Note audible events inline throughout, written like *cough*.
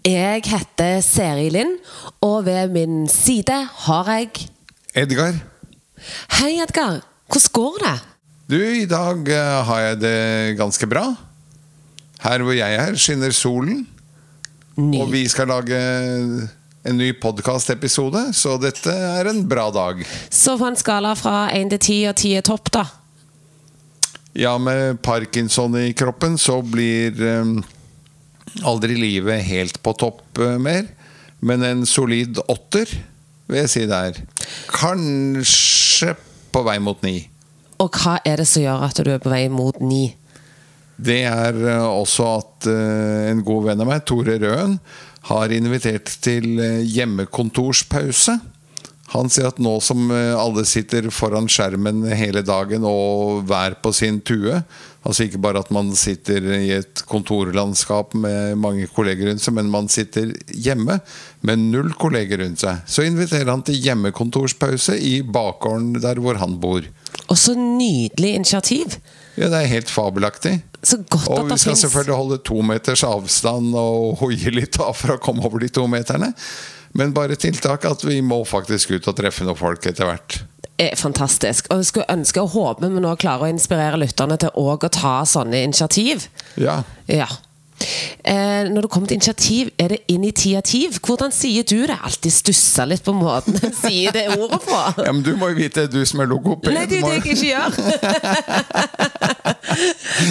Jeg heter Seri Lind, og ved min side har jeg Edgar, Hei, Edgar. Hvordan går det? du, i dag eh, har jeg det ganske bra. Her hvor jeg er, skinner solen. Ny. Og vi skal lage en ny podkastepisode, så dette er en bra dag. Så på en skala fra 1 til 10, og 10 er topp, da. Ja, med parkinson i kroppen så blir eh, aldri livet helt på topp eh, mer. Men en solid åtter vil jeg si det er. Kanskje på vei mot ni. Og hva er det som gjør at du er på vei mot ni? Det er eh, også at eh, en god venn av meg, Tore Røen, har invitert til hjemmekontorspause. Han sier at nå som alle sitter foran skjermen hele dagen og hver på sin tue, altså ikke bare at man sitter i et kontorlandskap med mange kolleger rundt seg, men man sitter hjemme med null kolleger rundt seg, så inviterer han til hjemmekontorspause i bakgården der hvor han bor. Og så nydelig initiativ. Ja, det er helt fabelaktig. Så godt Og at vi skal selvfølgelig holde to meters avstand og hoie litt av for å komme over de to meterne. Men bare tiltak at vi må faktisk ut og treffe noen folk etter hvert. Er fantastisk. Og jeg skulle ønske og håpe vi nå klarer å inspirere lytterne til òg å ta sånne initiativ. Ja. Ja. Eh, når det kommer til initiativ, er det initiativ? Hvordan sier du det? Alltid stussa litt på måten jeg sier det ordet på. *laughs* ja, men du må jo vite, du som er logoped. Nei, det er det jeg ikke gjør. *laughs*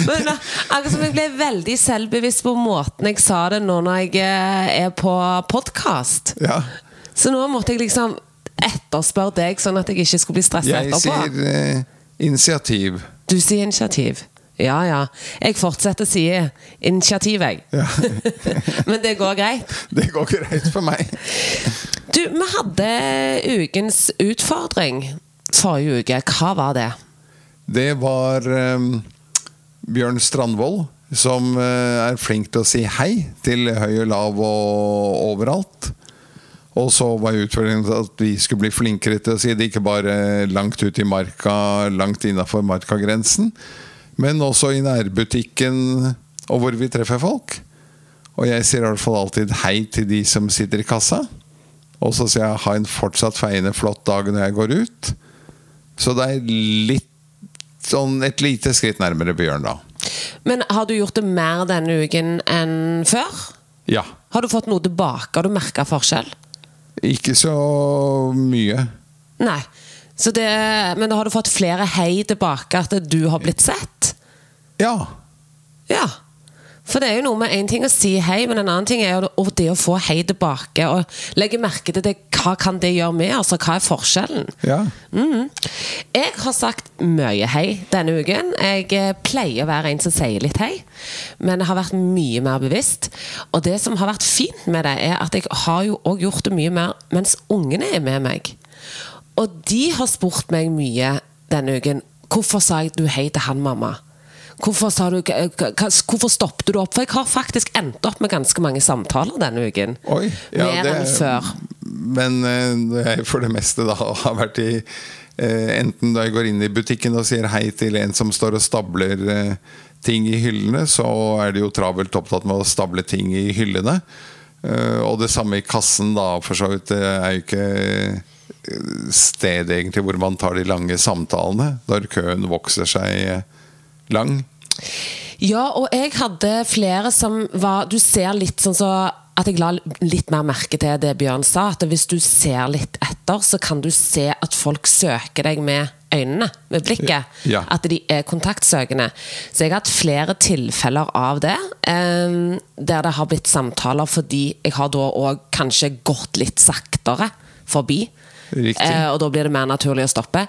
Men da, akkurat som jeg ble veldig selvbevisst på måten jeg sa det nå når jeg eh, er på podkast. Ja. Så nå måtte jeg liksom etterspørre deg, sånn at jeg ikke skulle bli stressa Jeg sier eh, initiativ. Du sier initiativ. Ja, ja. Jeg fortsetter å si initiativ, jeg. Ja. *laughs* Men det går greit. Det går greit for meg. Du, vi hadde ukens utfordring forrige uke. Hva var det? Det var um, Bjørn Strandvold som eh, er flink til å si hei til høy og lav og overalt. Og så var utfordringen at vi skulle bli flinkere til å si det, ikke bare langt ut i marka, langt innafor markagrensen, men også i nærbutikken og hvor vi treffer folk. Og jeg sier i hvert fall alltid hei til de som sitter i kassa. Og så sier jeg ha en fortsatt feiende flott dag når jeg går ut. Så det er litt sånn et lite skritt nærmere Bjørn, da. Men har du gjort det mer denne uken enn før? Ja. Har du fått noe tilbake? Har du merka forskjell? Ikke så mye. Nei. Så det, men har du fått flere hei tilbake, at du har blitt sett? Ja. Ja. For det er jo noe med én ting å si hei, men en annen ting er jo det- det å få hei tilbake. Og legge merke til det, hva kan det gjøre med altså hva er forskjellen? Ja. Mm. Jeg har sagt mye hei denne uken. Jeg eh, pleier å være en som sier litt hei, men jeg har vært mye mer bevisst. Og det som har vært fint med det, er at jeg har jo også gjort det mye mer mens ungene er med meg. Og de har spurt meg mye denne uken. Hvorfor sa jeg du hei til han, mamma? Hvorfor, du, hva- hvorfor stoppet du opp? For jeg har faktisk endt opp med ganske mange samtaler denne uken. Oi. Ja, Mer det- enn før. Men eh, når jeg for det meste da *laughs* har vært i eh, Enten da jeg går inn i butikken og sier hei til en som står og stabler eh, ting i hyllene, så er de jo travelt opptatt med å stable ting i hyllene. Eh, og det samme i kassen, da, for så vidt. Det er jo ikke eh, stedet egentlig hvor man tar de lange samtalene, når køen vokser seg eh, lang. Ja, og jeg hadde flere som var Du ser litt sånn så at jeg la litt mer merke til det Bjørn sa. At hvis du ser litt etter, så kan du se at folk søker deg med øynene, med blikket. Ja. At de er kontaktsøkende. Så jeg har hatt flere tilfeller av det. eh, der det har blitt samtaler fordi jeg har da òg kanskje gått litt saktere forbi. Eh, og da blir det mer naturlig å stoppe.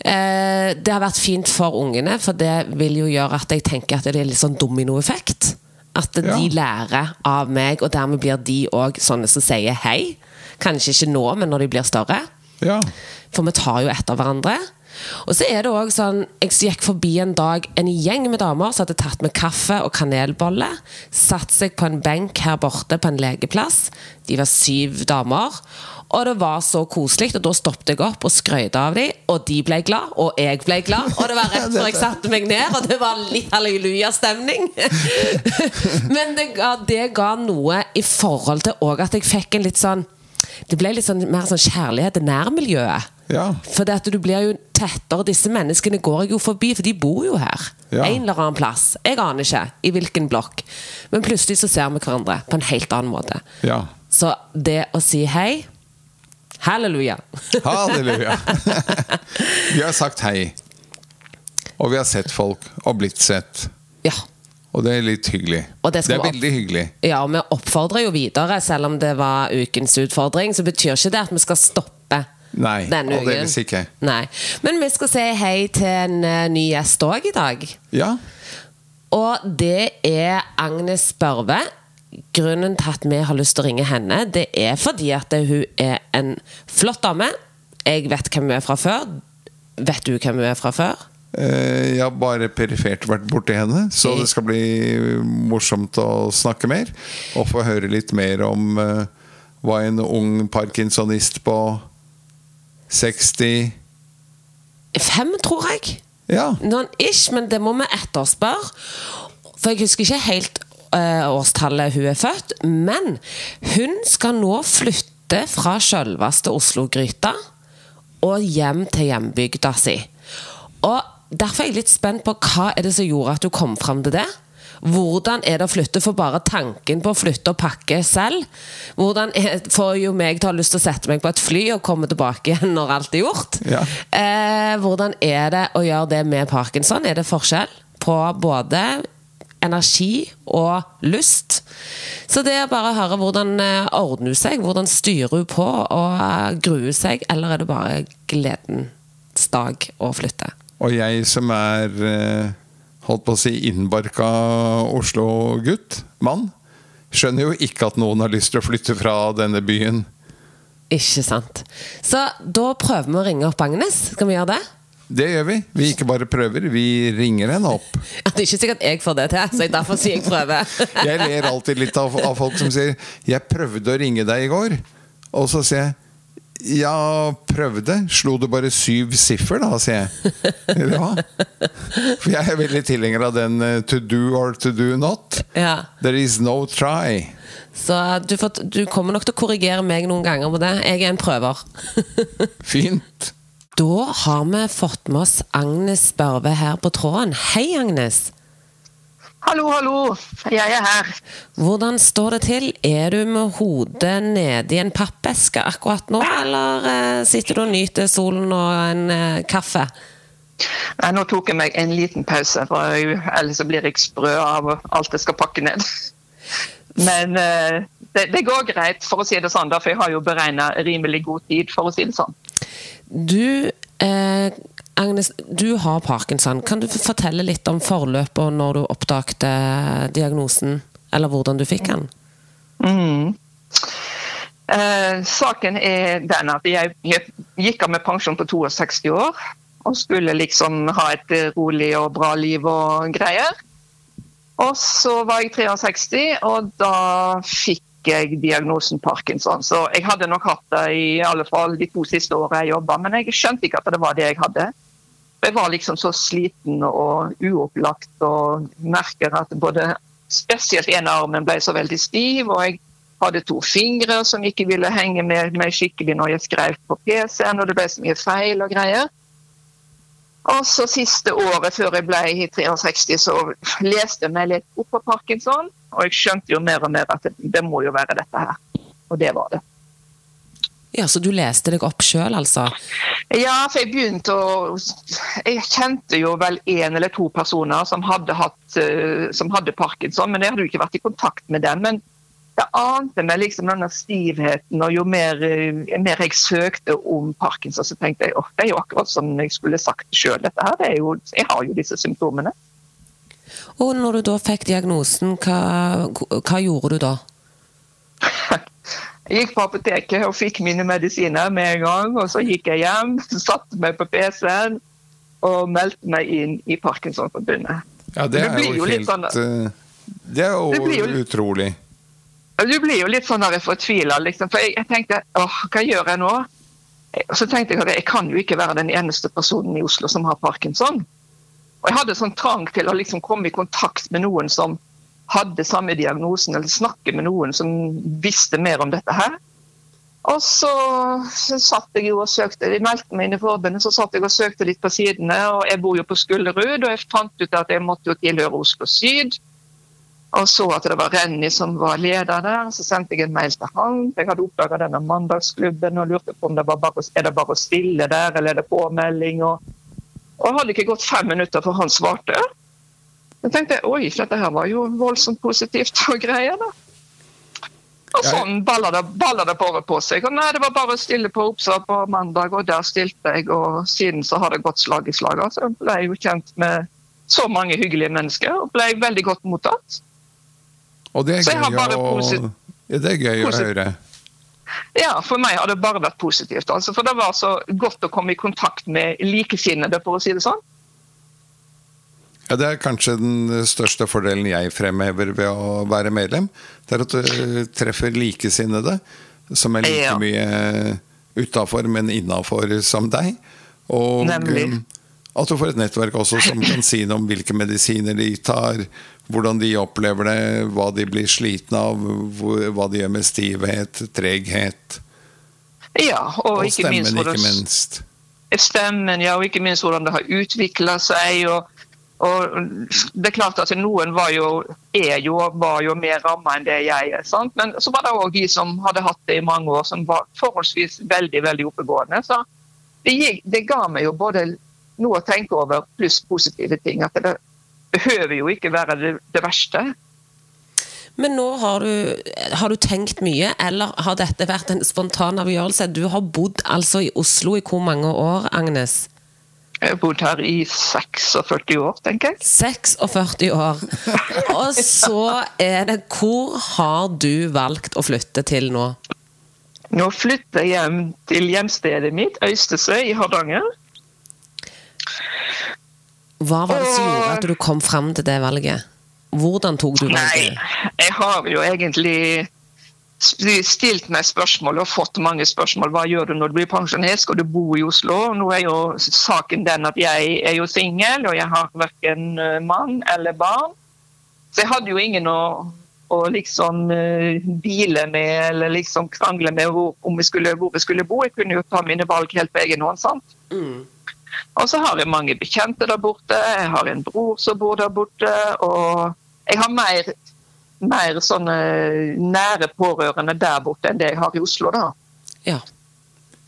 Eh, det har vært fint for ungene, for det vil jo gjøre at jeg tenker at det er litt sånn dominoeffekt. At Ja. de lærer av meg, og dermed blir de òg sånne som sier hei. Kanskje ikke nå, men når de blir større. Ja. For vi tar jo etter hverandre. Og så er det også sånn Jeg gikk forbi en dag en gjeng med damer som hadde tatt med kaffe og kanelbolle. Satt seg på en benk her borte på en legeplass. De var syv damer. Og det var så koselig, og da stoppet jeg opp og skrøt av dem, og de ble glad, og jeg ble glad. Og det var rett før jeg satte meg ned, og det var litt hallelujastemning. *laughs* Men det ga, det ga noe i forhold til òg at jeg fikk en litt sånn Det ble litt sånn, mer sånn kjærlighet til nærmiljøet. Ja. For at du blir jo tettere Disse menneskene går jeg jo forbi, for de bor jo her. Ja. En eller annen plass. Jeg aner ikke i hvilken blokk. Men plutselig så ser vi hverandre på en helt annen måte. Ja. Så det å si hei Halleluja. Halleluja. *laughs* vi har sagt hei. Og vi har sett folk, og blitt sett. Ja. Og det er litt hyggelig. Det det, er veldig hyggelig. ja, og vi oppfordrer jo videre, selv om det var ukens utfordring. Så betyr ikke det at vi skal stoppe Nei, denne uken. aldeles ikke. Nei. Men vi skal si hei til en eh, ny gjest òg i dag. Ja. Og det er Agnes Børve. Grunnen til at vi har lyst til å ringe henne, det er fordi at hun er en flott dame. Jeg vet hvem hun er fra før. Vet du hvem hun er fra før? Eh, Jeg har bare perifert vært borti henne, så det skal bli morsomt å snakke mer. Og få høre litt mer om eh, hva en ung parkinsonist på 60 Fem, tror jeg. Ja. Noen ish, men det må vi etterspørre. For jeg husker ikke helt årstallet hun er født. Men hun skal nå flytte fra selveste Oslo-gryta og hjem til hjembygda si. Og Derfor er jeg litt spent på hva er det som gjorde at du kom fram til det. Hvordan er det å flytte? For bare tanken på å flytte og pakke selv Hvordan er, får jo meg til å ha lyst til å sette meg på et fly og komme tilbake igjen når alt er gjort. Ja. Eh, hvordan er det å gjøre det med parkinson? Er det forskjell på både energi og lyst? Så det er bare å høre hvordan eh, ordner hun seg? Hvordan styrer hun på og eh, gruer seg? Eller er det bare gledens dag å flytte? Og jeg som er eh, holdt på å si innbarka Oslo-gutt, mann, skjønner jo ikke at noen har lyst til å flytte fra denne byen. Ikke sant. Så da prøver vi å ringe opp Agnes. Skal vi gjøre det? Det gjør vi. Vi ikke bare prøver, vi ringer henne opp. Ja, Det er ikke sikkert jeg får det til, så jeg derfor sier jeg prøver. *laughs* Jeg ler alltid litt av, av folk som sier 'Jeg prøvde å ringe deg i går'. Og så sier jeg 'Ja, prøvde. Slo du bare syv siffer, da?' sier jeg. Eller hva? For jeg er veldig tilhenger av den eh, 'to do or to do not'. Ja. There is no try. Så du, får, du kommer nok til å korrigere meg noen ganger på det. Jeg er en prøver. Fint. Da har vi fått med oss Agnes Børve her på tråden. Hei, Agnes. Hallo, hallo. Jeg er her. Hvordan står det til? Er du med hodet nede i en pappeske akkurat nå, eller eh, sitter du og nyter solen og en eh, kaffe? Nei, nå tok jeg meg en liten pause, for ellers så blir jeg sprø av alt jeg skal pakke ned. Men eh, det, det går greit, for å si det sånn, for jeg har jo beregna rimelig god tid, for å si det sånn. Du, eh, Agnes, du har parkinson. Kan du fortelle litt om forløpet og når du oppdagte diagnosen? Eller hvordan du fikk den? Mm. Eh, saken er den at jeg, jeg gikk av med pensjon på 62 år. Og skulle liksom ha et rolig og bra liv og greier. Og så var jeg 63, og da fikk jeg diagnosen parkinson. Så jeg hadde nok hatt det i alle fall de to siste årene jeg jobba, men jeg skjønte ikke at det var det jeg hadde. Jeg var liksom så sliten og uopplagt og merker at både spesielt ene armen ble så veldig stiv, og jeg hadde to fingre som ikke ville henge med meg skikkelig når jeg skrev på PC-en, og det ble så mye feil og greier. Og så siste året før jeg ble 63, så leste jeg meg litt opp på parkinson, og jeg skjønte jo mer og mer at det, det må jo være dette her. Og det var det. Ja, Så du leste deg opp sjøl, altså? Ja, for jeg begynte å Jeg kjente jo vel én eller to personer som hadde, hatt, eh, som hadde parkinson, men jeg hadde jo ikke vært i kontakt med dem. Men det ante meg liksom denne stivheten, og jo mer, eh, mer jeg søkte om parkinson, så tenkte jeg at det er jo akkurat som jeg skulle sagt sjøl. Jeg har jo disse symptomene. Og når du da fikk diagnosen, hva, hva gjorde du da? Jeg gikk på apoteket og fikk mine medisiner med en gang. og Så gikk jeg hjem, *laughs* satte meg på PC-en og meldte meg inn i Parkinsonforbundet. Ja, det Det er blir jo helt sånn- eh, Det er Det blir jo jo- utrolig. Du blir jo litt sånn fortvila, liksom. For jeg, jeg, tenkte åh, hva gjør jeg nå? Og så tenkte jeg at jeg kan jo ikke være den eneste personen i Oslo som har parkinson. Og jeg hadde sånn trang til å liksom komme i kontakt med noen som hadde samme diagnosen, eller snakke med noen som visste mer om dette her. Og så, så satt jeg jo og søkte, De meldte meg inn i forbundet, så satt jeg og søkte litt på sidene. og Jeg bor jo på Skullerud, og jeg fant ut at jeg måtte jo tilhøre Oslo Syd. Og så at det var Renny som var leder der. Så sendte jeg en mail til han. Jeg hadde oppdaga denne mandagsklubben og lurte på om det var bare, er det bare å stille der, eller er det påmelding. Og, og hadde ikke gått fem minutter før han svarte. Jeg tenkte oi, dette her var jo voldsomt positivt og greier. da. Og sånn baller det, baller det bare på seg. Og nei, Det var bare å stille på Oppsal på mandag, og der stilte jeg. Og siden så har det gått slag i slag. Altså, jeg ble jo kjent med så mange hyggelige mennesker og ble veldig godt mottatt. Og det er gøy, å, det er gøy å høre. Ja, for meg har det bare vært positivt. Altså, for det var så godt å komme i kontakt med likesinnede, for å si det sånn. Ja, Det er kanskje den største fordelen jeg fremhever ved å være medlem. Det er at du treffer likesinnede som er like ja. mye utafor, men innafor som deg. Og Nemlig. Um, at du får et nettverk også som kan si noe om hvilke medisiner de tar, hvordan de opplever det, hva de blir slitne av, hva de gjør med stivhet, treghet. Ja, og, og ikke stemmen, minst, ikke minst. Stemmen, ja, og ikke minst hvordan det har utvikla seg. og og det er klart at Noen var jo, jo, var jo mer ramma enn det jeg er. sant? Men så var det òg de som hadde hatt det i mange år, som var forholdsvis veldig veldig oppegående. Så det, det ga meg jo både noe å tenke over, pluss positive ting. At det behøver jo ikke være det, det verste. Men nå har du, har du, tenkt mye, eller har dette vært en spontan avgjørelse? Du har bodd altså i Oslo i hvor mange år, Agnes? Jeg har bodd her i 46 år, tenker jeg. 46 år. Og så er det Hvor har du valgt å flytte til nå? Nå flytter jeg hjem til hjemstedet mitt, Øystese i Hardanger. Hva var det som gjorde at du kom fram til det valget? Hvordan tok du valget? Nei, jeg har jo egentlig stilt meg spørsmål og fått mange spørsmål. Hva gjør du når du blir pensjonist? Skal du bo i Oslo? Nå er jo saken den at jeg er jo singel, og jeg har verken eh, mann eller barn. Så jeg hadde jo ingen å, å liksom deale med eller liksom krangle med hvor, om jeg skulle, hvor jeg skulle bo. Jeg kunne jo ta mine valg helt på egen hånd. sant? Mm. Og så har jeg mange bekjente der borte. Jeg har en bror som bor der borte. Og jeg har mer mer sånne nære pårørende der borte enn det jeg har i Oslo, da. Ja.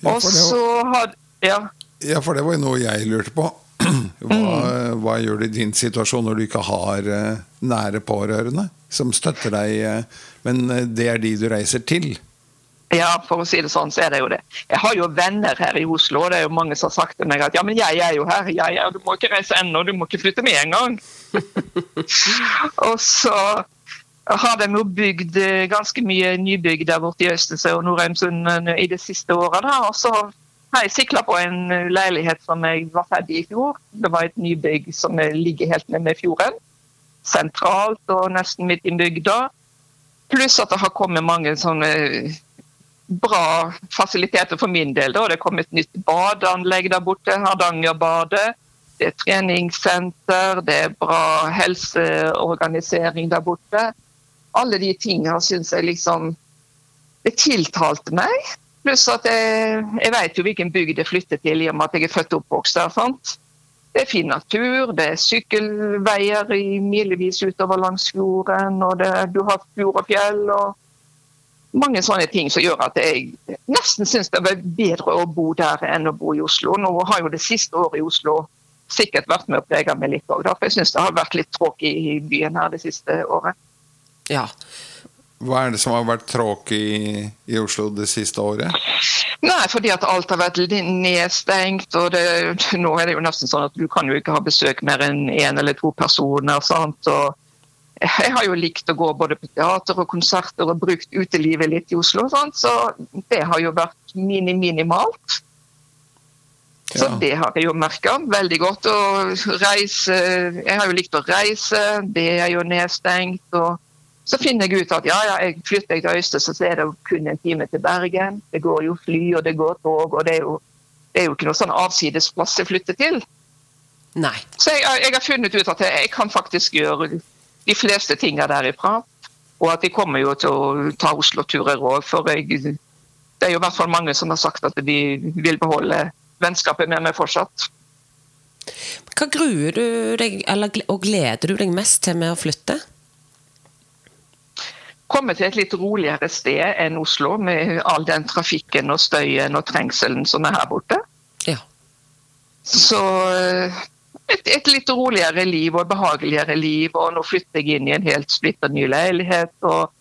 og så har ja. ja, for det var jo noe jeg lurte på. *clears throat* Hva, mm. hva, gjør du i din situasjon når du ikke har uh, nære pårørende som støtter deg, uh, men uh, det er de du reiser til? Ja, for å si det sånn, så er det jo det. Jeg har jo venner her i Oslo, og det er jo mange som har sagt til meg at ja, men jeg er jo her, jeg er, du må ikke reise ennå, du må ikke flytte med en gang. *laughs* og så har de jo bygd eh, ganske mye nybygg der borte i Østense og Nordheimsund eh, i det siste åra. Og så har jeg sikla på en eh, leilighet som jeg var ferdig i fjor. Det var et nybygg som ligger helt nede med fjorden. Sentralt og nesten midt i bygda. Pluss at det har kommet mange sånne bra fasiliteter for min del. Da. Det er kommet et nytt badeanlegg der borte, Hardangerbadet. Det er treningssenter, det er bra helseorganisering der borte alle de tingene syns jeg liksom Det tiltalte meg. Pluss at jeg, jeg vet jo hvilken bygd jeg flytter til i og med at jeg er født og oppvokst der. sant? Det er fin natur, det er sykkelveier i milevis utover langs fjorden, og det, du har fjord og fjell. og mange sånne ting som gjør at jeg nesten syns det er bedre å bo der enn å bo i Oslo. Nå har jo det siste året i Oslo sikkert vært med å prege meg litt òg, for jeg syns det har vært litt tråkig i byen her det siste året. Ja. Hva er det som har vært tråkig i, i, Oslo det siste året? Nei, fordi at alt har vært nedstengt. og det, Nå er det jo nesten sånn at du kan jo ikke ha besøk mer enn én en eller to personer. sant, og jeg har jo likt å gå både på teater og konserter og brukt utelivet litt i Oslo. Sant? Så det har jo vært mini minimalt. Så det har jeg jo merka veldig godt. å reise, Jeg har jo likt å reise, det er jo nedstengt. og Så finner jeg ut at ja, ja, jeg flytter jeg til Øystese, så er det kun en time til Bergen. Det går jo fly, og det går tog, og det er jo, det er jo ikke noe sånn avsides plass jeg flytter til. Nei. Så jeg, jeg har funnet ut at jeg kan faktisk gjøre de fleste tingene derifra. Og at de kommer jo til å ta Oslo-turer òg, for jeg, det er jo i hvert fall mange som har sagt at de vil beholde vennskapet med meg fortsatt. Hva gruer du deg, eller, og gleder du deg mest til med å flytte? Komme til et litt roligere sted enn Oslo, med all den trafikken og støyen og trengselen som er her borte. Ja. Så et, et litt roligere liv og behageligere liv. Og nå flytter jeg inn i en helt splitter ny leilighet, og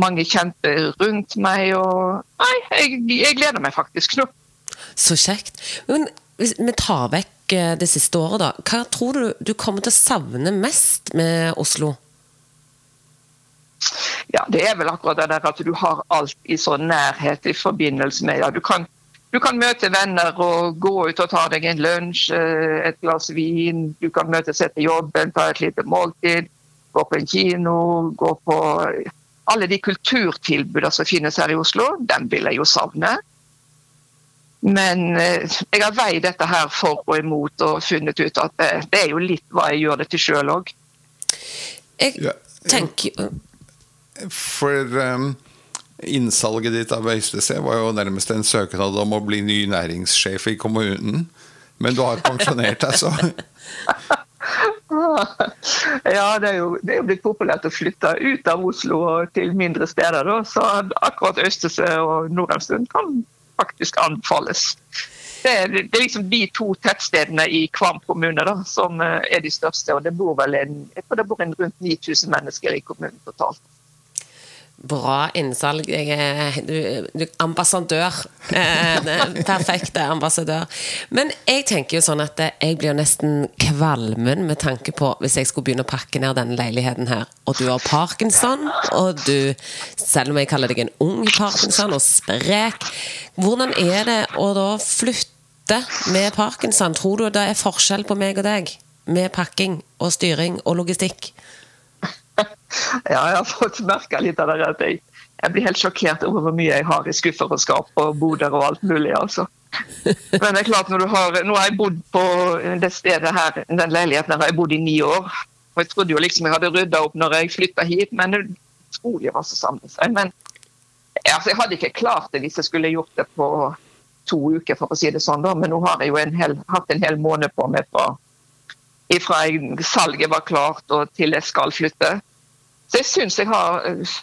mange kjente rundt meg. Og nei, jeg, jeg gleder meg faktisk nå. Så kjekt. Men hvis vi tar vekk eh, det siste året, da. Hva tror du du kommer til å savne mest med Oslo? Ja, Det er vel akkurat det der at du har alt i sånn nærhet i forbindelse med ja, du kan, du kan møte venner og gå ut og ta deg en lunsj, eh, et glass vin. Du kan møtes etter jobben, ta et lite måltid, gå på en kino, gå på Alle de kulturtilbudene som finnes her i Oslo, dem vil jeg jo savne. Men eh, jeg har veid dette her for og imot og funnet ut at det, det er jo litt hva jeg gjør det til sjøl òg. Jeg tenker For um, innsalget ditt av Øystese var jo nærmest en søknad om å bli ny næringssjef i kommunen. Men du har pensjonert deg, så *laughs* Ja, det er, jo, det er jo blitt populært å flytte ut av Oslo og til mindre steder. Da. Så akkurat Øystese og Norheimstuen kan faktisk anbefales. Det er, det er liksom de to tettstedene i Kvam kommune da, som eh, er de største. og Det bor vel en, jeg tror det bor en rundt 9000 mennesker i kommunen totalt. Bra innsalg. Jeg er du, du, ambassadør. Eh, er perfekte ambassadør. Men jeg tenker jo sånn at jeg blir nesten kvalmen med tanke på hvis jeg skulle begynne å pakke ned denne leiligheten her, og du har parkinson, og du, selv om jeg kaller deg en ung parkinson og sprek, hvordan er det å da flytte med parkinson? Tror du det er forskjell på meg og deg? Med pakking og styring og logistikk? Ja, jeg har fått merke litt av det. at jeg, jeg blir helt sjokkert over hvor mye jeg har i skuffer og skap og boder og alt mulig. altså. Men det er klart, når du har, nå har jeg bodd på det stedet her, den leiligheten her har jeg bodd i ni år. Og Jeg trodde jo liksom jeg hadde rydda opp når jeg flytta hit, men det utrolig masse samlet seg. Men altså, jeg hadde ikke klart det hvis jeg skulle gjort det på to uker, for å si det sånn. da, Men nå har jeg jo en hel, hatt en hel måned på meg fra, jeg, salget var klart og til jeg skal flytte. Så jeg syns jeg har eh,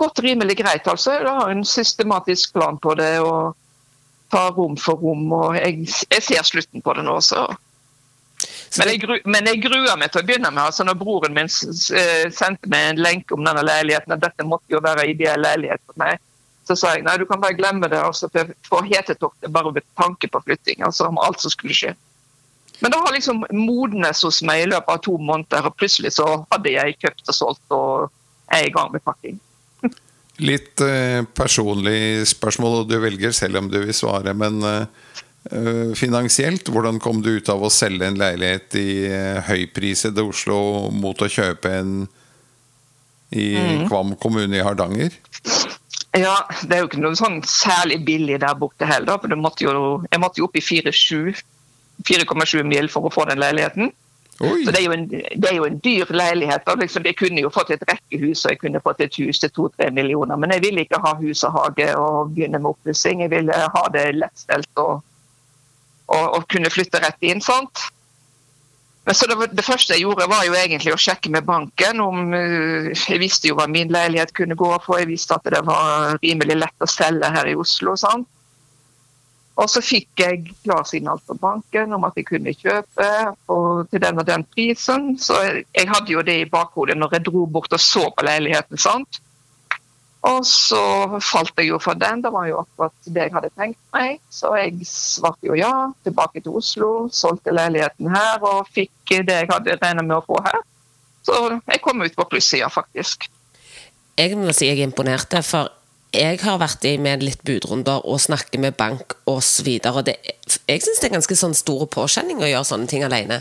gått rimelig greit, altså. Jeg har en systematisk plan på det og tar rom for rom. Og jeg, jeg ser slutten på det nå, så men jeg, gru, men jeg gruer meg til å begynne med. altså Når broren min eh, sendte meg en lenke om denne leiligheten, at dette måtte jo være ideell leilighet for meg, så sa jeg nei, du kan bare glemme det. altså For, for hetetoktet bare ved tanke på flytting. altså om alt som skulle skje. Men det har liksom modnes hos meg i løpet av to måneder, og plutselig så hadde jeg kjøpt og solgt og er i gang med pakking. *laughs* Litt eh, personlig spørsmål, og du velger selv om du vil svare. Men eh, eh, finansielt, hvordan kom du ut av å selge en leilighet i høypriset høyprisede Oslo mot å kjøpe en i Kvam kommune i Hardanger? Ja, det er jo ikke noe sånn særlig billig der borte heller. for det måtte jo, Jeg måtte jo opp i 4,7 4,7 mil for å få den leiligheten. Oi! Så det er jo en, det er jo en dyr leilighet. Liksom, jeg kunne jo fått et rekkehus og jeg kunne fått et hus til 2-3 millioner, men jeg ville ikke ha hus og hage og begynne med oppussing. Jeg ville ha det lettstelt og, og, og kunne flytte rett inn. sant? Men så det, det første jeg gjorde, var jo egentlig å sjekke med banken om eh, Jeg visste jo hva min leilighet kunne gå for, jeg visste at det var rimelig lett å selge her i Oslo. sant? Og så fikk jeg klarsignal fra banken om at jeg kunne kjøpe til den og den prisen. Så jeg, hadde jo det i bakhodet når jeg dro bort og så på leiligheten. sant? Og så falt jeg jo for den. Det var jo akkurat det jeg hadde tenkt meg. Så jeg svarte jo ja, tilbake til Oslo, solgte leiligheten her og fikk det jeg hadde regnet med å få her. Så jeg kom ut på plussida, faktisk. Jeg må si jeg er imponert, for jeg har vært i med litt budrunder og snakker med bank osv. Jeg syns det er ganske sånn stor påkjenning å gjøre sånne ting alene.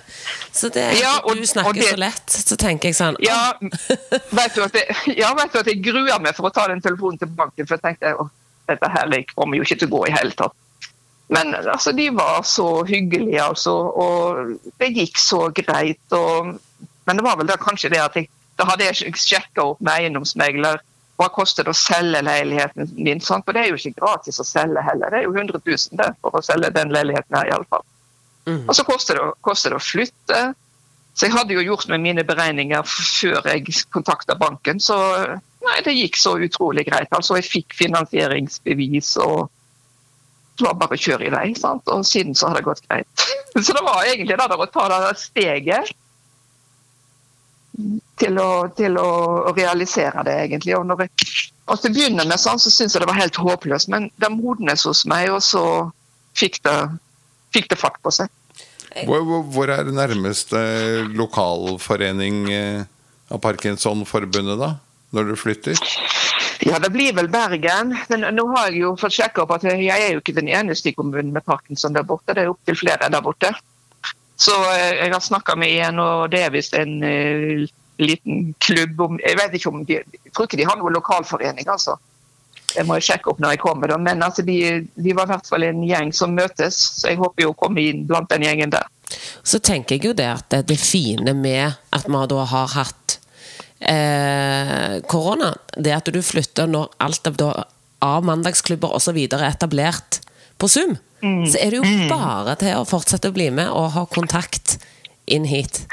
Så det, Ja, og- du snakker det- så lett, så tenker jeg sånn Ja, *laughs* vet du at jeg, ja, vet du at jeg gruer meg for å ta den telefonen til banken, for jeg tenkte at dette her kommer jo ikke til å gå i hele tatt. Men altså, de var så hyggelige, altså, og det gikk så greit. Og, men det var vel da kanskje det at jeg, da hadde jeg sjekka opp med eiendomsmegler hva koster det å selge leiligheten min. Sant? For det er jo ikke gratis å selge heller. Det er jo 100 000 det, for å selge den leiligheten her, iallfall. Mm. Og så koster det, koster det å flytte. Så jeg hadde jo gjort med mine beregninger før jeg kontakta banken, så nei, det gikk så utrolig greit. Altså, jeg fikk finansieringsbevis og det var bare å kjøre i vei. Sant? Og siden så har det gått greit. *laughs* Så det var egentlig det der å ta det steget til å, til å realisere det, egentlig. Og når jeg, og til å begynne med sånn, så syntes jeg det var helt håpløst, men det modnes hos meg, og så fikk det, fikk det fart på seg. Hvor, hvor, hvor er nærmeste lokalforening av Parkinson-forbundet, da? Når du flytter? Ja, det blir vel Bergen. Men nå har jeg jo fått sjekka opp at jeg er jo ikke den eneste i kommunen med parkinson der borte. Det er opptil flere der borte. Så eh, jeg har snakka med en, og det er visst en eh, liten klubb om Jeg vet ikke om de Jeg tror ikke de har noen lokalforening, altså. Det må jeg sjekke opp når jeg kommer. da. Men altså, de, de var i hvert fall en gjeng som møtes, så jeg håper jo å komme inn blant den gjengen der. Så tenker jeg jo det at det, fine med at vi da har hatt eh, korona, det at du flytter når alt av, da, av mandagsklubber osv. er etablert på Zoom, så er det jo bare til å fortsette å bli med og ha kontakt inn hit.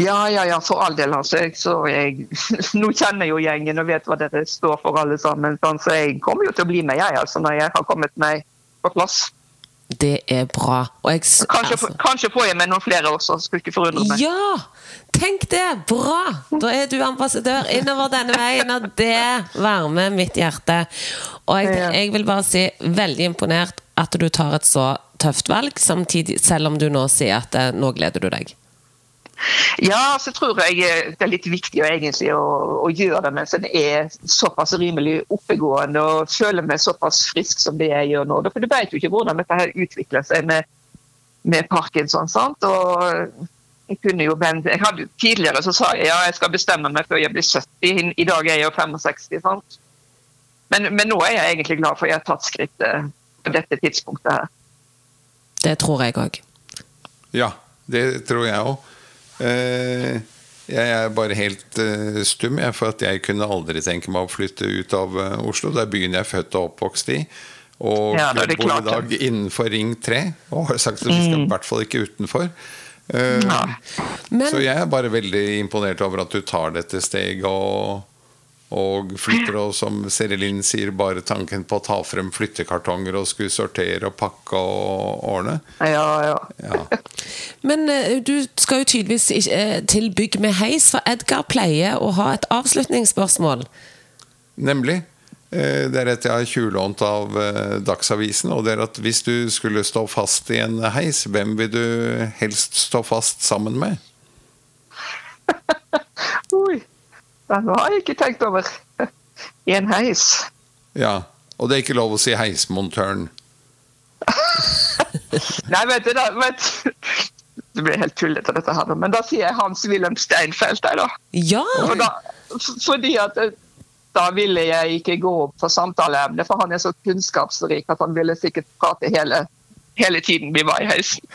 Ja, ja, ja, for all del. altså. Jeg, så jeg, *laughs* nå kjenner jeg jo gjengen og vet hva dere står for, alle sammen. Sånn, så jeg kommer jo til å bli med, jeg, altså, når jeg har kommet meg på plass. Det er bra. Jeg, Kanskje, altså- kanskje får jeg med noen flere også, skulle ikke forundre meg. Ja! Tenk det! Bra! Da er du ambassadør innover denne veien, og det varmer mitt hjerte. Og jeg, jeg vil bare si veldig imponert at du tar et så tøft valg, samtidig, selv om du nå sier at eh, nå gleder du deg. Ja, så tror jeg eh, det er litt viktig egentlig å, å gjøre det mens en er såpass rimelig oppegående og føler meg såpass frisk som det jeg gjør nå. For du vet jo ikke hvordan dette her utvikler seg med, med parkinson. sant? Og jeg kunne jo vente. Jeg hadde, tidligere så sa jeg ja, jeg skal bestemme meg før jeg blir 70. I dag er jeg jo 65. sant? Men, men nå er jeg egentlig glad for at jeg har tatt skrittet på dette tidspunktet her. Det tror jeg òg. Ja, det tror jeg òg. Eh, jeg er bare helt eh, stum, jeg, for at jeg kunne aldri tenke meg å flytte ut av eh, Oslo. Det er byen jeg er født og oppvokst i. Og Ja, jeg bor i dag innenfor Ring 3, og har sagt at vi skal i hvert fall ikke utenfor. Eh, Men Så jeg er bare veldig imponert over at du tar dette steget og, og flytter. Og som Serilin sier, bare tanken på å ta frem flyttekartonger og skulle sortere og pakke og ordne. Ja, ja. Ja. *laughs* Men eh, du skal jo tydeligvis eh, til bygg med heis, for Edgar pleier å ha et avslutningsspørsmål. Nemlig. eh, Det er et jeg har tjuvlånt av Dagsavisen. Og det er at hvis du skulle stå fast i en heis, hvem vil du helst stå fast sammen med? *laughs* Oi, den har jeg ikke tenkt over. *laughs* I en heis. Ja. Og det er ikke lov å si heismontøren. *laughs* Nei, vet du, da, vet, det blir helt tullete, dette her, men da sier jeg Hans-Wilhelm Steinfeld. jeg, da. Ja! For da. Fordi at eh, da ville jeg ikke gå opp for samtaleemnet, for han er så kunnskapsrik at han ville sikkert prate hele, hele tiden vi var i heisen.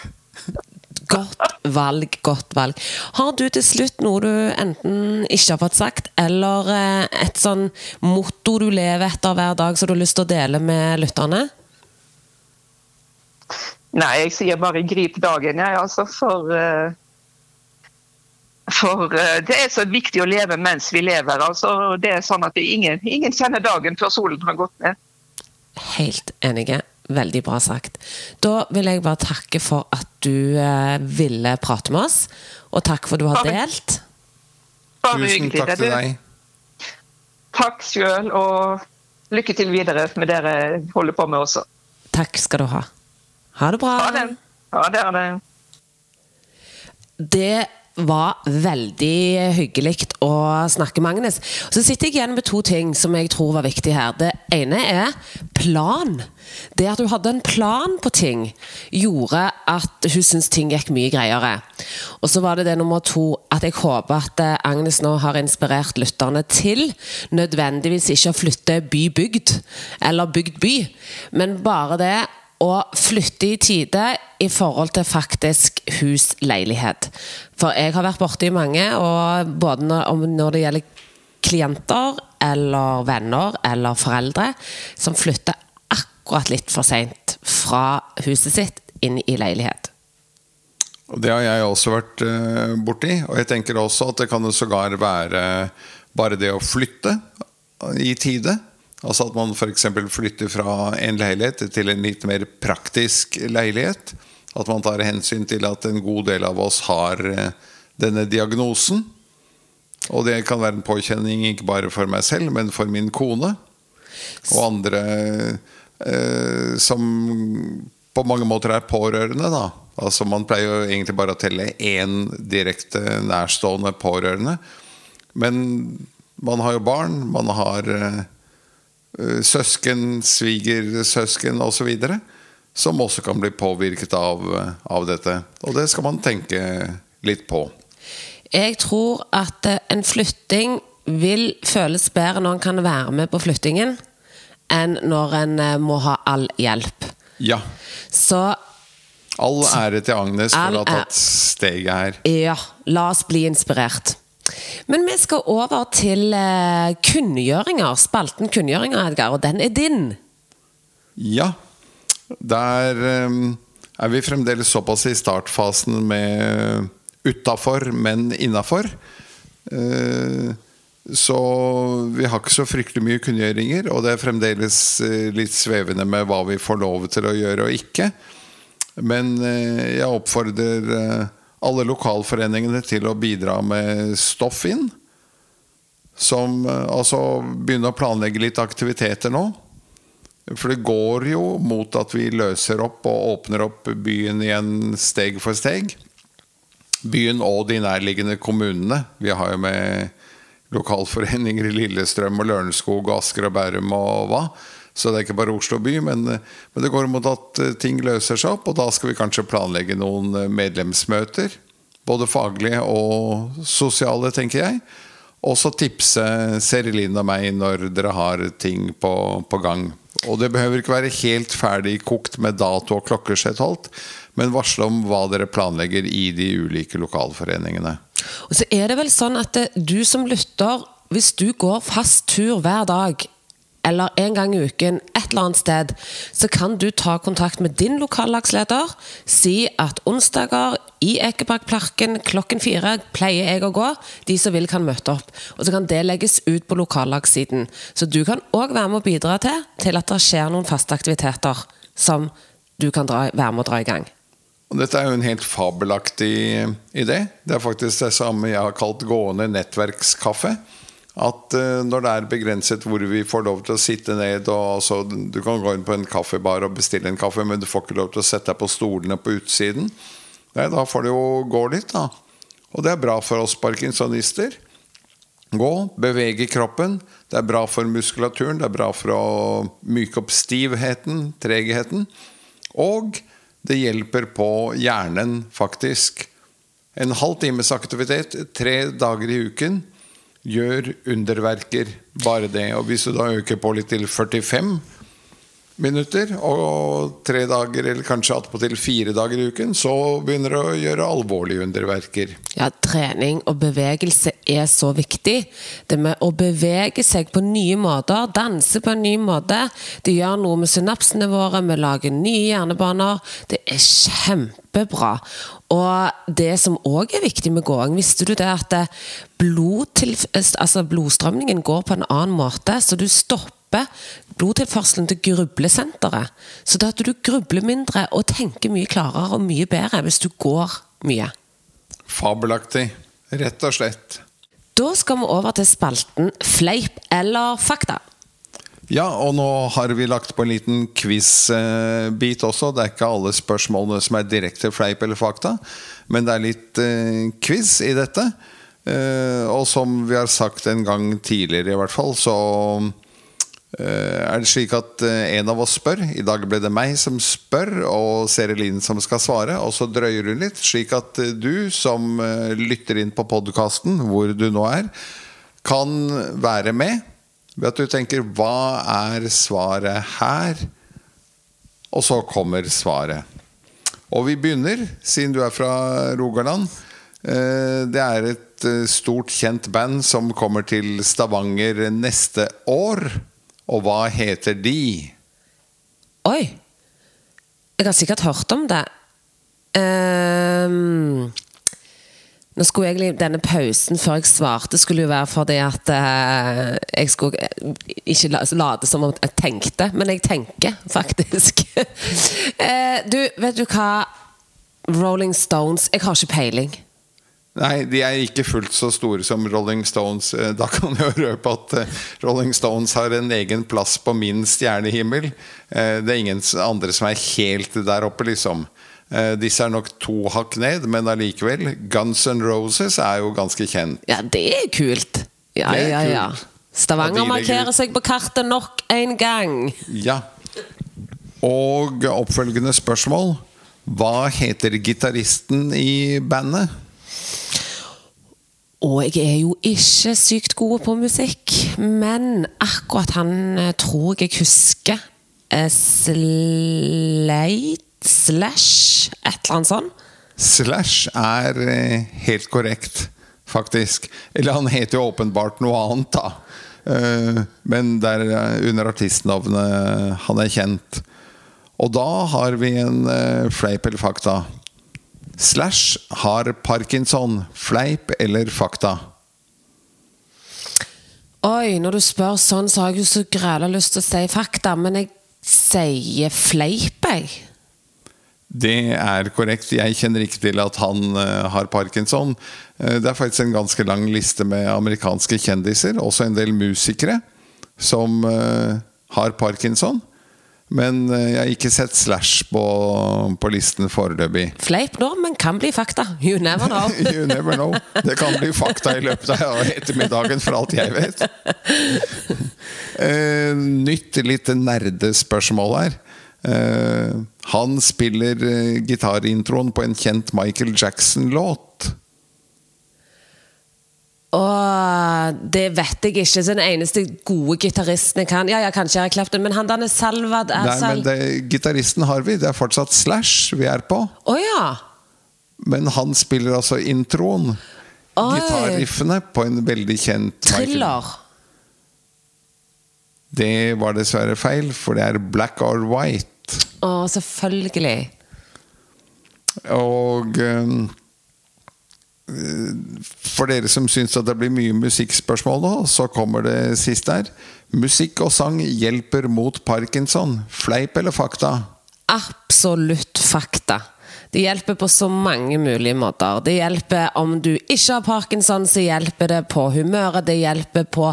*laughs* Godt valg, godt valg. Har du til slutt noe du enten ikke har fått sagt, eller eh, et sånn motto du lever etter hver dag som du har lyst til å dele med lytterne? Nei, jeg sier bare grip dagen, jeg, altså, for eh, For eh, det er så viktig å leve mens vi lever. altså. Det er sånn at ingen, ingen kjenner dagen før solen har gått ned. Helt enige. Veldig bra sagt. Da vil jeg bare takke for at du eh, ville prate med oss, og takk for at du har delt. Bare Tusen takk til deg. Takk sjøl, og lykke til videre med det dere holder på med også. Takk skal du ha. Ha det bra. Ha det. Ha det. Ha det. Det var veldig hyggelig å snakke med Agnes. Så sitter jeg igjen med to ting som jeg tror var viktig her. Det ene er plan. Det at hun hadde en plan på ting, gjorde at hun syntes ting gikk mye greiere. Og så var det det nummer to at jeg håper at eh, Agnes nå har inspirert lytterne til nødvendigvis ikke å flytte by-bygd, eller bygd-by, men bare det å flytte i tide i forhold til faktisk hus-leilighet. For jeg har vært borti mange, og både når, det gjelder klienter eller venner eller foreldre, som flytter akkurat litt for seint fra huset sitt inn i leilighet. Det har jeg også vært uh, borti. Og jeg tenker også at det kan sågar være bare det å flytte i tide Altså at man f.eks. flytter fra en leilighet til en litt mer praktisk leilighet. At man tar hensyn til at en god del av oss har eh, denne diagnosen. Og det kan være en påkjenning ikke bare for meg selv, men for min kone. Og andre eh, som på mange måter er pårørende, da. Altså Man pleier jo egentlig bare å telle én direkte nærstående pårørende. Men man har jo barn, man har eh, Eh, søsken, svigersøsken osv. Som også kan bli påvirket av, eh, av, dette. Og det skal man tenke litt på. Jeg tror at eh, en flytting vil føles bedre når en kan være med på flyttingen, enn når en må ha all hjelp. Ja. Så All ære til Agnes for å ha tatt steget her. Ja. La oss bli inspirert. Men vi skal over til kunngjøringer. Spalten kunngjøringer, Edgar, og den er din. Ja. Der um, er vi fremdeles såpass i startfasen med utafor, men innafor. Uh, så vi har ikke så fryktelig mye kunngjøringer, og det er fremdeles litt svevende med hva vi får lov til å gjøre og ikke. Men jeg oppfordrer alle lokalforeningene til å bidra med stoff inn. Som eh, altså begynner å planlegge litt aktiviteter nå. For det går jo mot at vi løser opp og åpner opp byen igjen steg for steg. Byen og de nærliggende kommunene. Vi har jo med lokalforeninger i Lillestrøm og Lørenskog og Asker og Bærum og hva. Så det er ikke bare Oslo by, men, men, det går mot at eh, ting løser seg opp. Og da skal vi kanskje planlegge noen eh, medlemsmøter. Både faglige og sosiale, tenker jeg. Og så tipse Serilin og meg når dere har ting på, på, gang. Og det behøver ikke være helt ferdig kokt med dato og klokkeslett holdt, men varsle om hva dere planlegger i de ulike lokalforeningene. Og så er det vel sånn at du som lytter, hvis du går fast tur hver dag eller en gang i uken et eller annet sted, så kan du ta kontakt med din lokallagsleder. Si at onsdager i Ekebergparken klokken fire pleier jeg å gå. De som vil, kan møte opp. Og så kan det legges ut på lokallagssiden. Så du kan òg være med å bidra til, til at det skjer noen faste aktiviteter som du kan dra, være med å dra i gang. Dette er jo en helt fabelaktig idé. Det er faktisk det samme jeg har kalt gående nettverkskaffe at uh, når det er begrenset hvor vi får lov til å sitte ned og, altså, Du kan gå inn på en kaffebar og bestille en kaffe, men du får ikke lov til å sette deg på stolene på utsiden. Nei, da får det jo gå litt, da. Og det er bra for oss parkinsonister. Gå, bevege kroppen. Det er bra for muskulaturen, det er bra for å myke opp stivheten, tregheten. Og det hjelper på hjernen, faktisk. En halv times aktivitet tre dager i uken gjør underverker. Bare det. Og hvis du da øker på litt til 45 minutter, og tre dager eller kanskje attpåtil fire dager i uken, så begynner du å gjøre alvorlige underverker. Ja, trening og bevegelse er så viktig. Det med å bevege seg på nye måter, danse på en ny måte, det gjør noe med synapsene våre, vi lager nye hjernebaner. Det er kjempebra. Og det som òg er viktig med gåing, visste du det at altså blodstrømningen går på en annen måte, så du stopper blodtilførselen til grublesenteret. Så det at du grubler mindre og tenker mye klarere og mye bedre hvis du går mye. Fabelaktig. Rett og slett. Da skal vi over til spalten Fleip eller fakta. Ja, og nå har vi lagt på en liten quiz-bit også. Det er ikke alle spørsmålene som er direkte fleip eller fakta, men det er litt eh, quiz i dette. Eh, og som vi har sagt en gang tidligere, i hvert fall, så eh, er det slik at en av oss spør. I dag ble det meg som spør, og Serelin som skal svare. Og så drøyer hun litt, slik at du som lytter inn på podkasten, hvor du nå er, kan være med ved at du tenker 'hva er svaret her?' Og så kommer svaret. Og vi begynner, siden du er fra Rogaland. Eh, Det er et eh, stort, kjent band som kommer til Stavanger neste år. Og hva heter de? Oi! Jeg har sikkert hørt om det. Ehm, nå skulle egentlig Denne pausen før jeg svarte, skulle jo være fordi at eh, jeg skulle eh, ikke la- late som om jeg tenkte, men jeg tenker faktisk. *laughs* Eh, du, vet du hva? Rolling Stones Jeg har ikke peiling. Nei, de er ikke fullt så store som Rolling Stones. Da kan jeg røpe at Rolling Stones har en egen plass på min stjernehimmel. Eh, Det er ingen andre som er helt der oppe, liksom. Eh, Disse er nok to hakk ned, men allikevel. Guns N' Roses er jo ganske kjent. Ja, det er kult. Ja, er ja, ja. kult. Stavanger markerer seg på kartet nok en gang. Ja. Og oppfølgende spørsmål. Hva heter gitaristen i bandet? Og jeg er jo ikke sykt god på musikk, men akkurat han eh, tror jeg husker. Sleit Slate Slash Et eller annet sånt. Slash er eh, helt korrekt, faktisk. Eller han heter jo åpenbart noe annet, da. Eh, Men det er eh, under artistnavnet han er kjent. Og da har vi en fleip eller fakta. Slash har parkinson. Fleip eller fakta? Oi, når du spør sånn, så har jeg jo så græla lyst til å si fakta, men jeg sier fleip, jeg. Det er korrekt. Jeg kjenner ikke til at han eh, har parkinson. Eh, det er faktisk en ganske lang liste med amerikanske kjendiser, også en del musikere, som eh, har parkinson. Men jeg har ikke sett Slash på, på listen foreløpig. Fleip nå, men kan bli fakta. You never know. *laughs* You never know. Det kan bli fakta i løpet av ettermiddagen, for alt jeg vet. *laughs* Nytt lite nerdespørsmål her. Eh, han spiller eh, gitarintroen på en kjent Michael Jackson-låt. Åh, det vet jeg ikke. Den eneste gode gitaristen jeg kan Ja, ja, kanskje Eric Clapton, men han der er Salvad er Nei, men det, Gitaristen har vi. Det er fortsatt Slash vi er på. Å ja! Men han spiller altså introen. Gitarriffene på en veldig kjent Michael- Thriller. Det var dessverre feil, for det er Black or White. Å, selvfølgelig. Og ehm, eh, for dere som syns at det blir mye musikkspørsmål nå, så kommer det sist her. Musikk og sang hjelper mot parkinson. Fleip eller fakta? Absolutt fakta. Det hjelper på så mange mulige måter. Det hjelper om du ikke har parkinson, så hjelper det på humøret. Det hjelper på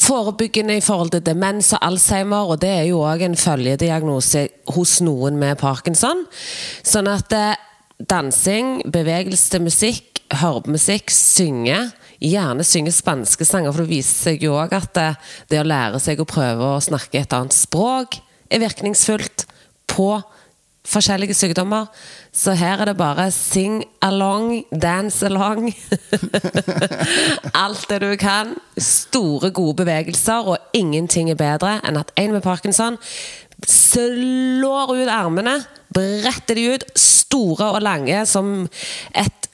forebyggende i forhold til demens og alzheimer, og det er jo òg en følgediagnose hos noen med parkinson. Sånn at eh, dansing, bevegelse til musikk, høre synge Gjerne synge spanske sanger, for det viser seg jo òg at det, det å lære seg å prøve å snakke et annet språk er virkningsfullt på forskjellige sykdommer. Så her er det bare sing along, dance along. *laughs* Alt det du kan. Store, gode bevegelser, og ingenting er bedre enn at en med parkinson slår ut armene, bretter de ut, store og lange som et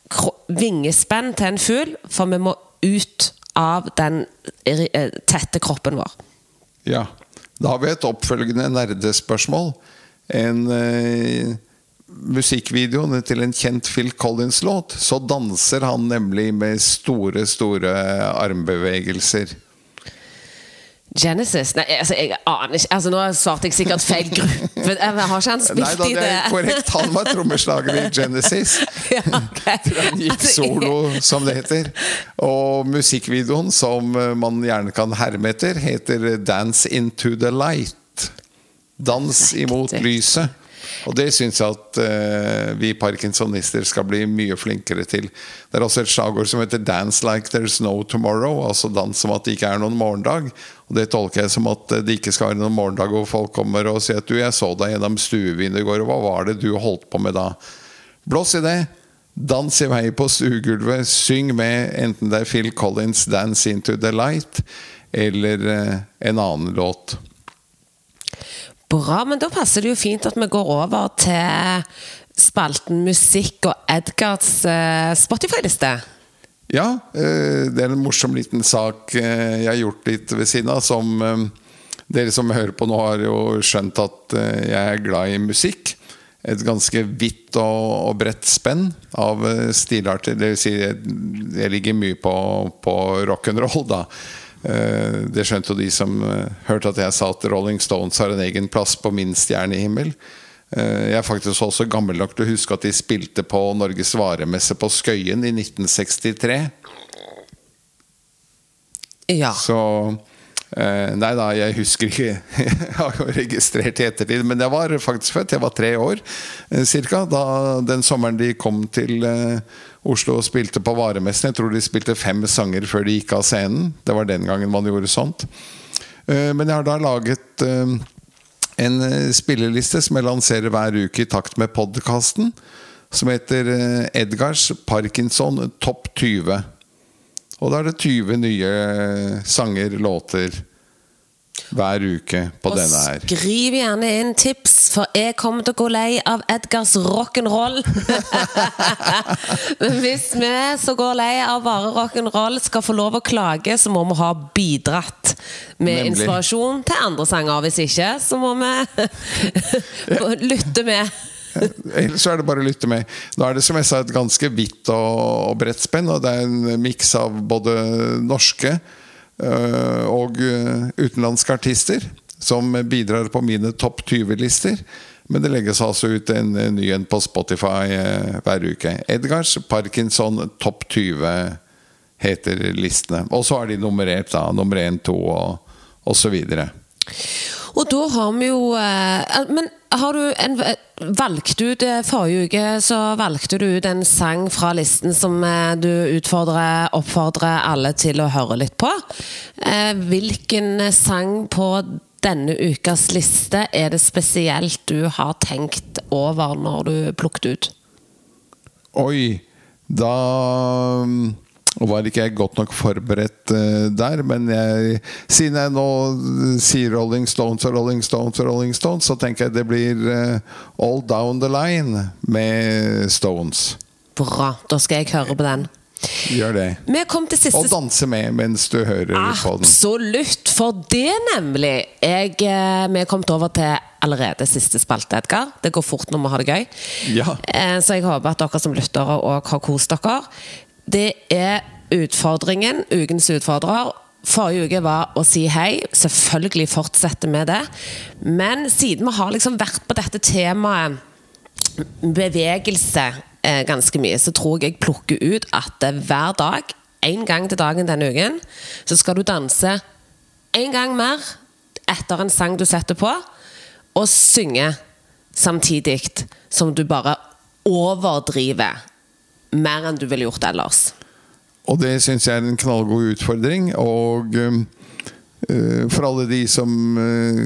vingespenn til en fugl, for vi må ut av den eh, tette kroppen vår. Ja. Da har vi et oppfølgende nerdespørsmål. En eh, musikkvideo til en kjent Phil Collins-låt, så danser han nemlig med store, store armbevegelser. Genesis? Nei, altså, jeg aner ikke. Altså, nå svarte jeg sikkert feil gruppe. *laughs* Jeg har ikke han spilt Nei da, i det er korrekt. Han var trommeslager i Genesis. *laughs* Ja, okay. Han gikk Altså, solo, som det heter. Og musikkvideoen, som man gjerne kan herme etter, heter 'Dance Into The Light'. Dans imot lyset. Og det syns jeg at uh, vi parkinsonister skal bli mye flinkere til. Det er også et slagord som heter 'Dance like there's no tomorrow'. Altså dans som at det ikke er noen morgendag. Og det tolker jeg som at eh, det ikke skal være noen morgendag hvor folk kommer og sier at 'du, jeg så deg gjennom stuevinduet i går, og hva var det du holdt på med da?' Blås i det. Dans i vei på stuegulvet. Syng med, enten det er Phil Collins' 'Dance Into The Light' eller uh, en annen låt. Bra, men da passer det jo fint at vi går over til spalten musikk og Edgards eh, Spotify-liste. Ja, eh, det er en morsom liten sak eh, jeg har gjort litt ved siden av. Som dere som hører på nå, har jo skjønt at jeg er glad i musikk. Et ganske vidt og, og bredt spenn av stilarter. Det vil si, jeg ligger mye på, på rock'n'roll, da. Eh, Det skjønte jo de som eh, hørte at jeg sa at Rolling Stones har en egen plass på min stjernehimmel. Eh, Jeg er faktisk også gammel nok til å huske at de spilte på Norges varemesse på Skøyen i 1963. Ja. Så Nei da, jeg husker ikke. *laughs* Jeg har jo registrert i ettertid. Men jeg var faktisk født. Jeg var tre år ca. da den sommeren de kom til eh, Oslo og spilte på varemessen. Jeg tror de spilte fem sanger før de gikk av scenen. Det var den gangen man gjorde sånt. Eh, men jeg har da laget eh, en eh, spilleliste som jeg lanserer hver uke i takt med podkasten. Som heter eh, Edgars Parkinson Topp 20. Og da er det 20 nye sanger, låter, hver uke på Og denne her. skriv gjerne inn tips, for jeg kommer til å gå lei av Edgars rock'n'roll. *laughs* Men hvis vi som går lei av bare rock'n'roll, skal få lov å klage, så må vi ha bidratt med Nemlig. inspirasjon til andre sanger. Hvis ikke, så må vi *laughs* *laughs* lytte med. Ellers er det bare å lytte med. Nå er det som jeg sa et ganske vidt og, bredt spenn, og det er en miks av både norske øh, og øh, utenlandske artister som bidrar på mine topp 20-lister. Men det legges altså ut en ny en på Spotify hver uke. Edgars Parkinson topp 20 heter listene. Og så er de nummerert, da. Nummer 1, 2 og, videre. Og da har vi jo eh, Men har du en, valgte du eh, Forrige uke så valgte du ut en sang fra listen som eh, du utfordrer, oppfordrer alle til å høre litt på. Eh, Hvilken sang på denne ukas liste er det spesielt du har tenkt over når du plukket ut? Oi, da um, var ikke jeg godt nok forberedt uh, der. Men jeg, siden jeg nå sier Rolling Stones og Rolling Stones og Rolling Stones, så tenker jeg det blir uh, All Down The Line med Stones. Bra, da skal jeg høre på den. Gjør det. Siste Og danse med mens du hører på den. Absolutt, for det nemlig. Jeg, eh, vi er kommet over til allerede siste spalte, Edgar. Det går fort når vi har det gøy. Ja. Eh, Så jeg håper at dere som lyttere òg har kost dere. Det er utfordringen, ukens utfordrer. Forrige uke var å si hei. Selvfølgelig fortsetter vi det. Men siden vi har liksom vært på dette temaet bevegelse eh, ganske mye, så tror jeg jeg plukker ut at eh, hver dag, én gang til dagen denne uken, så skal du danse en gang mer etter en sang du setter på, og synge samtidig som du bare overdriver mer enn du ville gjort ellers. Og det syns jeg er en knallgod utfordring. Og uh, for alle de som uh,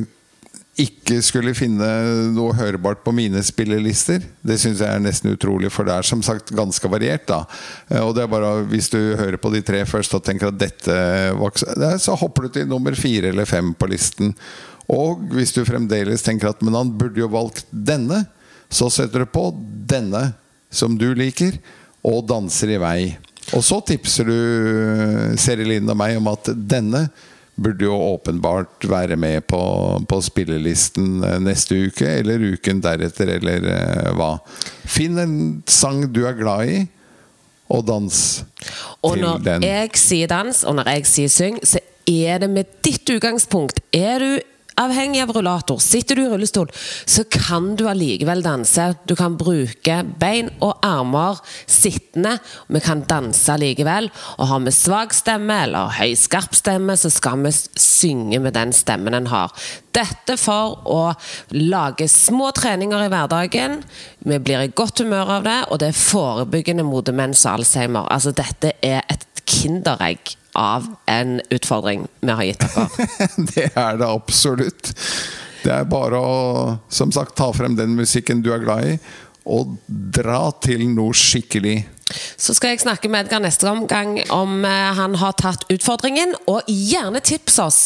ikke skulle finne noe hørbart på mine spillelister, det syns jeg er nesten utrolig, for det er som sagt ganske variert. da Uh, Og det er bare Hvis du hører på de tre først og tenker at dette Nei, Så hopper du til nummer fire eller fem på listen. Og hvis du fremdeles tenker at Men han burde jo valgt denne, så setter du på denne som du liker, og danser i vei. Og så tipser du Seri Linn og meg om at denne burde jo åpenbart være med på, på spillelisten eh, neste uke, eller uken deretter, eller eh, hva. Finn en sang du er glad i, og dans Og til når jeg sier dans, og når jeg sier syng, så er det med ditt utgangspunkt? Er du avhengig av rullator, sitter du i rullestol, så kan du allikevel danse. Du kan bruke bein og armer sittende. Vi kan danse likevel. Og har vi svak stemme eller høyskarp stemme, så skal vi synge med den stemmen en har. Dette for å lage små treninger i hverdagen. Vi blir i godt humør av det, og det er forebyggende mot demens og alzheimer. Altså, dette er et kinderegg av en utfordring vi har gitt dere. *laughs* det er det absolutt. Det er bare å som sagt, ta frem den musikken du er glad i, og dra til noe skikkelig. Så skal jeg snakke med Edgar neste omgang om eh, han har tatt utfordringen. Og gjerne tips oss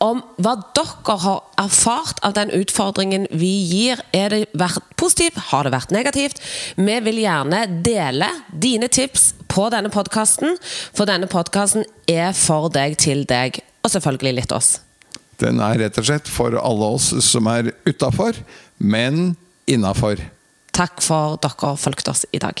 om hva dere har erfart av den utfordringen vi gir. Er det vært positivt? Har det vært negativt? Vi vil gjerne dele dine tips på denne podkasten, for denne podkasten er for deg, til deg, og selvfølgelig litt oss. Den er rett og slett for alle oss som er utafor, men innafor. Takk for dere fulgte oss i dag.